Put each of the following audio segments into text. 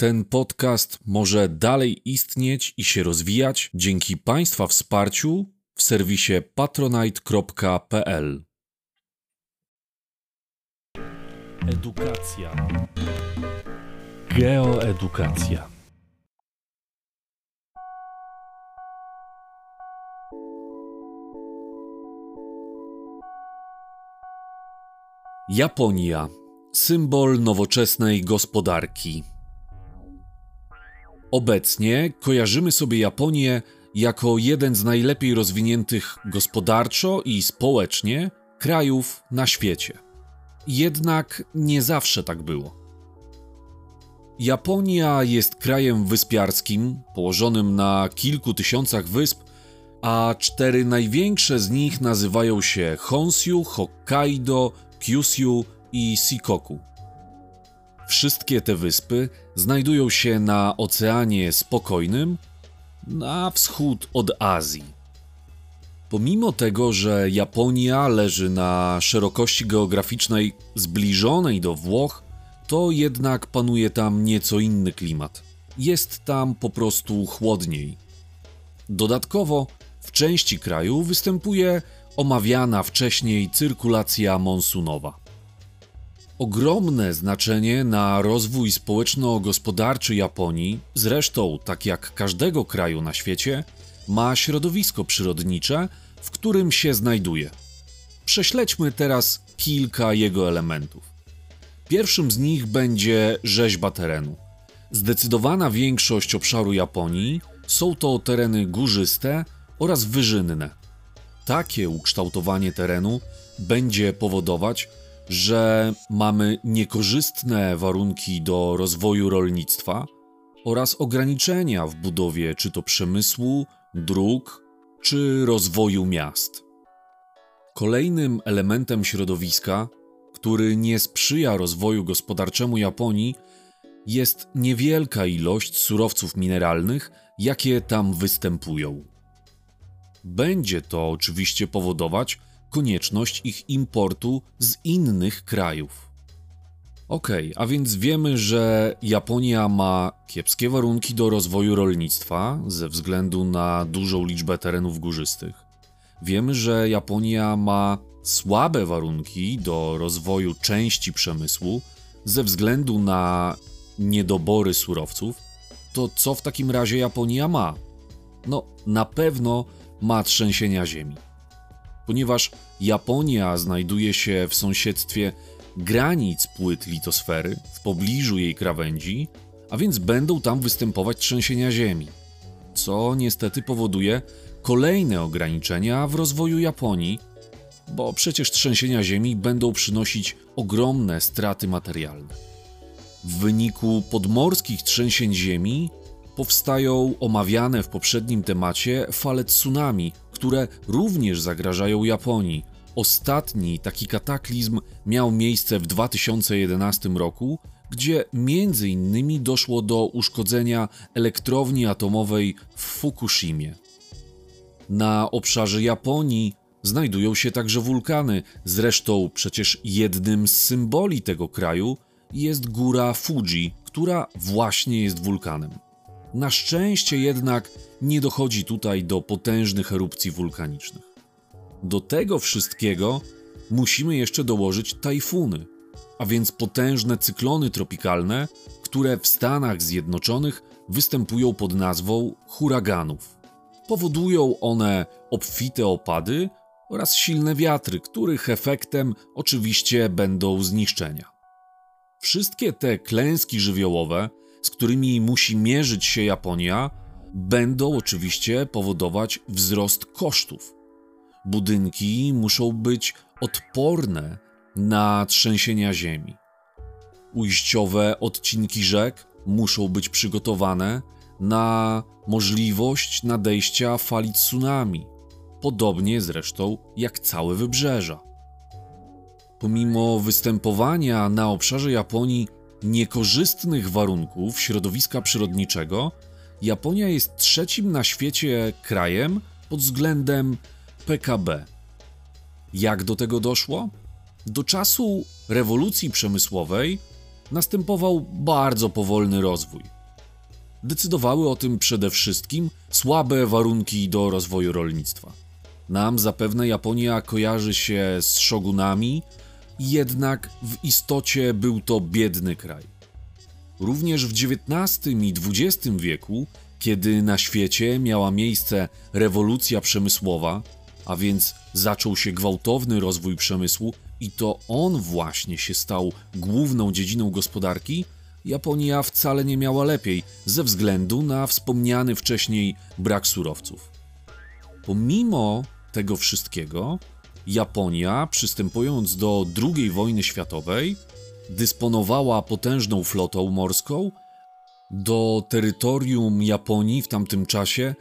Ten podcast może dalej istnieć i się rozwijać dzięki Państwa wsparciu w serwisie patronite.pl. Edukacja. Geoedukacja. Japonia symbol nowoczesnej gospodarki. Obecnie kojarzymy sobie Japonię jako jeden z najlepiej rozwiniętych gospodarczo i społecznie krajów na świecie. Jednak nie zawsze tak było. Japonia jest krajem wyspiarskim, położonym na kilku tysiącach wysp, a cztery największe z nich nazywają się Honshu, Hokkaido, Kyushu i Sikoku. Wszystkie te wyspy znajdują się na Oceanie Spokojnym, na wschód od Azji. Pomimo tego, że Japonia leży na szerokości geograficznej zbliżonej do Włoch, to jednak panuje tam nieco inny klimat. Jest tam po prostu chłodniej. Dodatkowo w części kraju występuje omawiana wcześniej cyrkulacja monsunowa. Ogromne znaczenie na rozwój społeczno-gospodarczy Japonii, zresztą tak jak każdego kraju na świecie, ma środowisko przyrodnicze, w którym się znajduje. Prześledźmy teraz kilka jego elementów. Pierwszym z nich będzie rzeźba terenu. Zdecydowana większość obszaru Japonii są to tereny górzyste oraz wyżynne. Takie ukształtowanie terenu będzie powodować, że mamy niekorzystne warunki do rozwoju rolnictwa oraz ograniczenia w budowie czy to przemysłu, dróg, czy rozwoju miast. Kolejnym elementem środowiska, który nie sprzyja rozwoju gospodarczemu Japonii, jest niewielka ilość surowców mineralnych, jakie tam występują. Będzie to oczywiście powodować, konieczność ich importu z innych krajów. Okej, okay, a więc wiemy, że Japonia ma kiepskie warunki do rozwoju rolnictwa ze względu na dużą liczbę terenów górzystych. Wiemy, że Japonia ma słabe warunki do rozwoju części przemysłu ze względu na niedobory surowców. To co w takim razie Japonia ma? No, na pewno ma trzęsienia ziemi ponieważ Japonia znajduje się w sąsiedztwie granic płyt litosfery, w pobliżu jej krawędzi, a więc będą tam występować trzęsienia ziemi, co niestety powoduje kolejne ograniczenia w rozwoju Japonii, bo przecież trzęsienia ziemi będą przynosić ogromne straty materialne. W wyniku podmorskich trzęsień ziemi powstają omawiane w poprzednim temacie fale tsunami, które również zagrażają Japonii. Ostatni taki kataklizm miał miejsce w 2011 roku, gdzie między innymi doszło do uszkodzenia elektrowni atomowej w Fukushimie. Na obszarze Japonii znajdują się także wulkany, zresztą przecież jednym z symboli tego kraju jest góra Fuji, która właśnie jest wulkanem. Na szczęście jednak nie dochodzi tutaj do potężnych erupcji wulkanicznych. Do tego wszystkiego musimy jeszcze dołożyć tajfuny, a więc potężne cyklony tropikalne, które w Stanach Zjednoczonych występują pod nazwą huraganów. Powodują one obfite opady oraz silne wiatry, których efektem oczywiście będą zniszczenia. Wszystkie te klęski żywiołowe z którymi musi mierzyć się Japonia, będą oczywiście powodować wzrost kosztów. Budynki muszą być odporne na trzęsienia ziemi. Ujściowe odcinki rzek muszą być przygotowane na możliwość nadejścia fali tsunami, podobnie zresztą jak całe wybrzeża. Pomimo występowania na obszarze Japonii niekorzystnych warunków środowiska przyrodniczego, Japonia jest trzecim na świecie krajem pod względem PKB. Jak do tego doszło? Do czasu rewolucji przemysłowej następował bardzo powolny rozwój. Decydowały o tym przede wszystkim słabe warunki do rozwoju rolnictwa. Nam zapewne Japonia kojarzy się z shogunami, jednak w istocie był to biedny kraj. Również w XIX i XX wieku, kiedy na świecie miała miejsce rewolucja przemysłowa, a więc zaczął się gwałtowny rozwój przemysłu i to on właśnie się stał główną dziedziną gospodarki, Japonia wcale nie miała lepiej ze względu na wspomniany wcześniej brak surowców. Pomimo tego wszystkiego, Japonia, przystępując do II wojny światowej, dysponowała potężną flotą morską. Do terytorium Japonii w tamtym czasie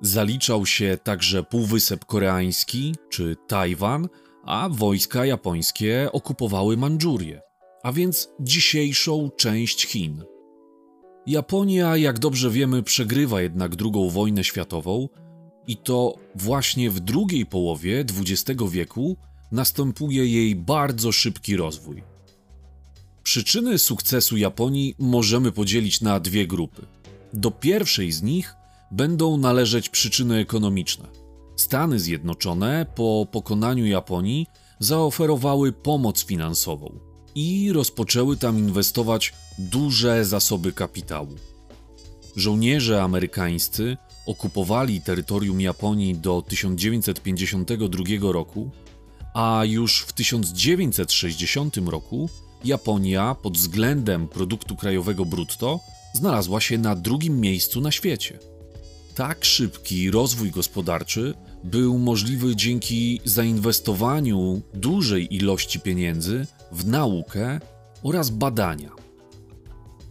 zaliczał się także Półwysep Koreański czy Tajwan, a wojska japońskie okupowały Mandżurię, a więc dzisiejszą część Chin. Japonia, jak dobrze wiemy, przegrywa jednak II wojnę światową i to właśnie w drugiej połowie XX wieku następuje jej bardzo szybki rozwój. Przyczyny sukcesu Japonii możemy podzielić na dwie grupy. Do pierwszej z nich będą należeć przyczyny ekonomiczne. Stany Zjednoczone po pokonaniu Japonii zaoferowały pomoc finansową i rozpoczęły tam inwestować duże zasoby kapitału. Żołnierze amerykańscy okupowali terytorium Japonii do 1952 roku, a już w 1960 roku Japonia pod względem produktu krajowego brutto znalazła się na drugim miejscu na świecie. Tak szybki rozwój gospodarczy był możliwy dzięki zainwestowaniu dużej ilości pieniędzy w naukę oraz badania.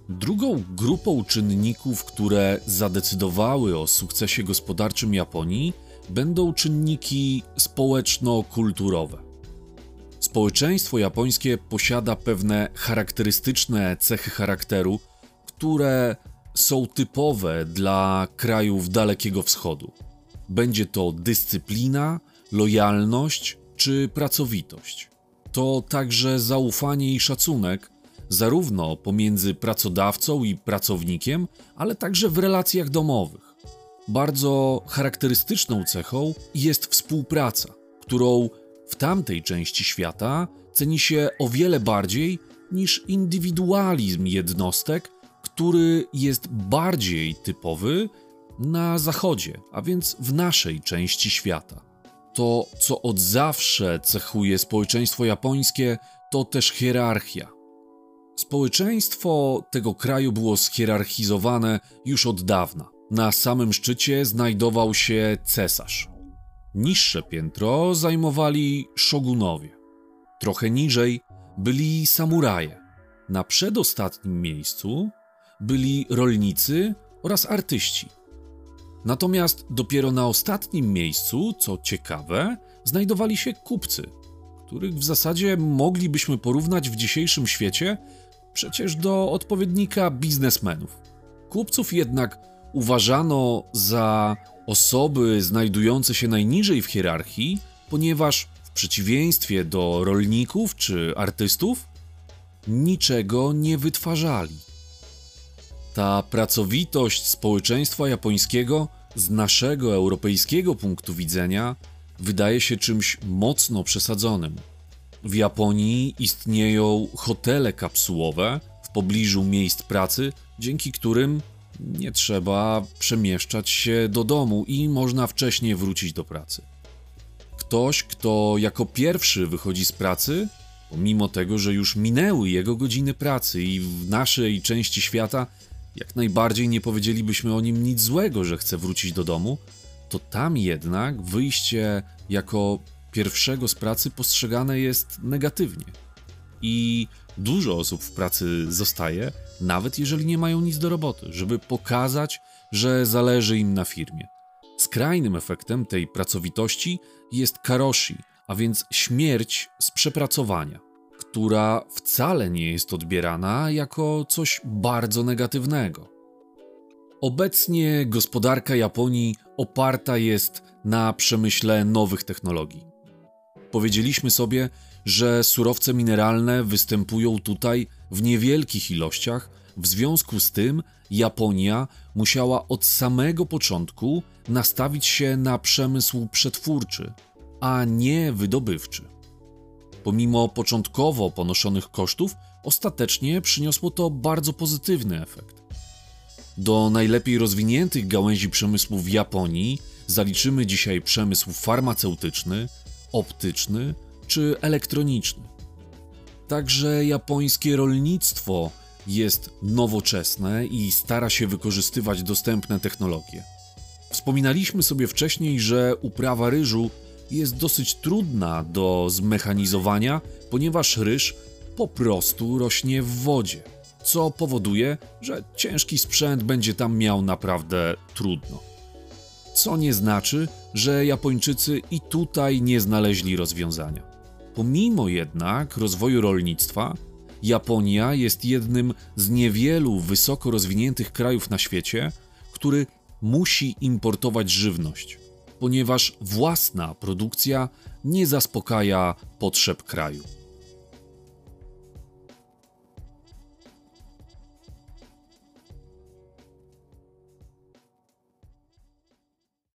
Drugą grupą czynników, które zadecydowały o sukcesie gospodarczym Japonii, będą czynniki społeczno-kulturowe. Społeczeństwo japońskie posiada pewne charakterystyczne cechy charakteru, które są typowe dla krajów Dalekiego Wschodu. Będzie to dyscyplina, lojalność czy pracowitość. To także zaufanie i szacunek, zarówno pomiędzy pracodawcą i pracownikiem, ale także w relacjach domowych. Bardzo charakterystyczną cechą jest współpraca, którą w tamtej części świata ceni się o wiele bardziej niż indywidualizm jednostek, który jest bardziej typowy na zachodzie, a więc w naszej części świata. To, co od zawsze cechuje społeczeństwo japońskie, to też hierarchia. Społeczeństwo tego kraju było schierarchizowane już od dawna. Na samym szczycie znajdował się cesarz. Niższe piętro zajmowali szogunowie. Trochę niżej byli samuraje. Na przedostatnim miejscu byli rolnicy oraz artyści. Natomiast dopiero na ostatnim miejscu, co ciekawe, znajdowali się kupcy, których w zasadzie moglibyśmy porównać w dzisiejszym świecie przecież do odpowiednika biznesmenów. Kupców jednak uważano za osoby znajdujące się najniżej w hierarchii, ponieważ w przeciwieństwie do rolników czy artystów, niczego nie wytwarzali. Ta pracowitość społeczeństwa japońskiego z naszego europejskiego punktu widzenia wydaje się czymś mocno przesadzonym. W Japonii istnieją hotele kapsułowe w pobliżu miejsc pracy, dzięki którym nie trzeba przemieszczać się do domu i można wcześniej wrócić do pracy. Ktoś, kto jako pierwszy wychodzi z pracy, pomimo tego, że już minęły jego godziny pracy i w naszej części świata jak najbardziej nie powiedzielibyśmy o nim nic złego, że chce wrócić do domu, to tam jednak wyjście jako pierwszego z pracy postrzegane jest negatywnie. I dużo osób w pracy zostaje, nawet jeżeli nie mają nic do roboty, żeby pokazać, że zależy im na firmie. Skrajnym efektem tej pracowitości jest karoshi, a więc śmierć z przepracowania która wcale nie jest odbierana jako coś bardzo negatywnego. Obecnie gospodarka Japonii oparta jest na przemyśle nowych technologii. Powiedzieliśmy sobie, że surowce mineralne występują tutaj w niewielkich ilościach, w związku z tym Japonia musiała od samego początku nastawić się na przemysł przetwórczy, a nie wydobywczy. Pomimo początkowo ponoszonych kosztów, ostatecznie przyniosło to bardzo pozytywny efekt. Do najlepiej rozwiniętych gałęzi przemysłu w Japonii zaliczymy dzisiaj przemysł farmaceutyczny, optyczny czy elektroniczny. Także japońskie rolnictwo jest nowoczesne i stara się wykorzystywać dostępne technologie. Wspominaliśmy sobie wcześniej, że uprawa ryżu jest dosyć trudna do zmechanizowania, ponieważ ryż po prostu rośnie w wodzie, co powoduje, że ciężki sprzęt będzie tam miał naprawdę trudno. Co nie znaczy, że Japończycy i tutaj nie znaleźli rozwiązania. Pomimo jednak rozwoju rolnictwa, Japonia jest jednym z niewielu wysoko rozwiniętych krajów na świecie, który musi importować żywność, ponieważ własna produkcja nie zaspokaja potrzeb kraju.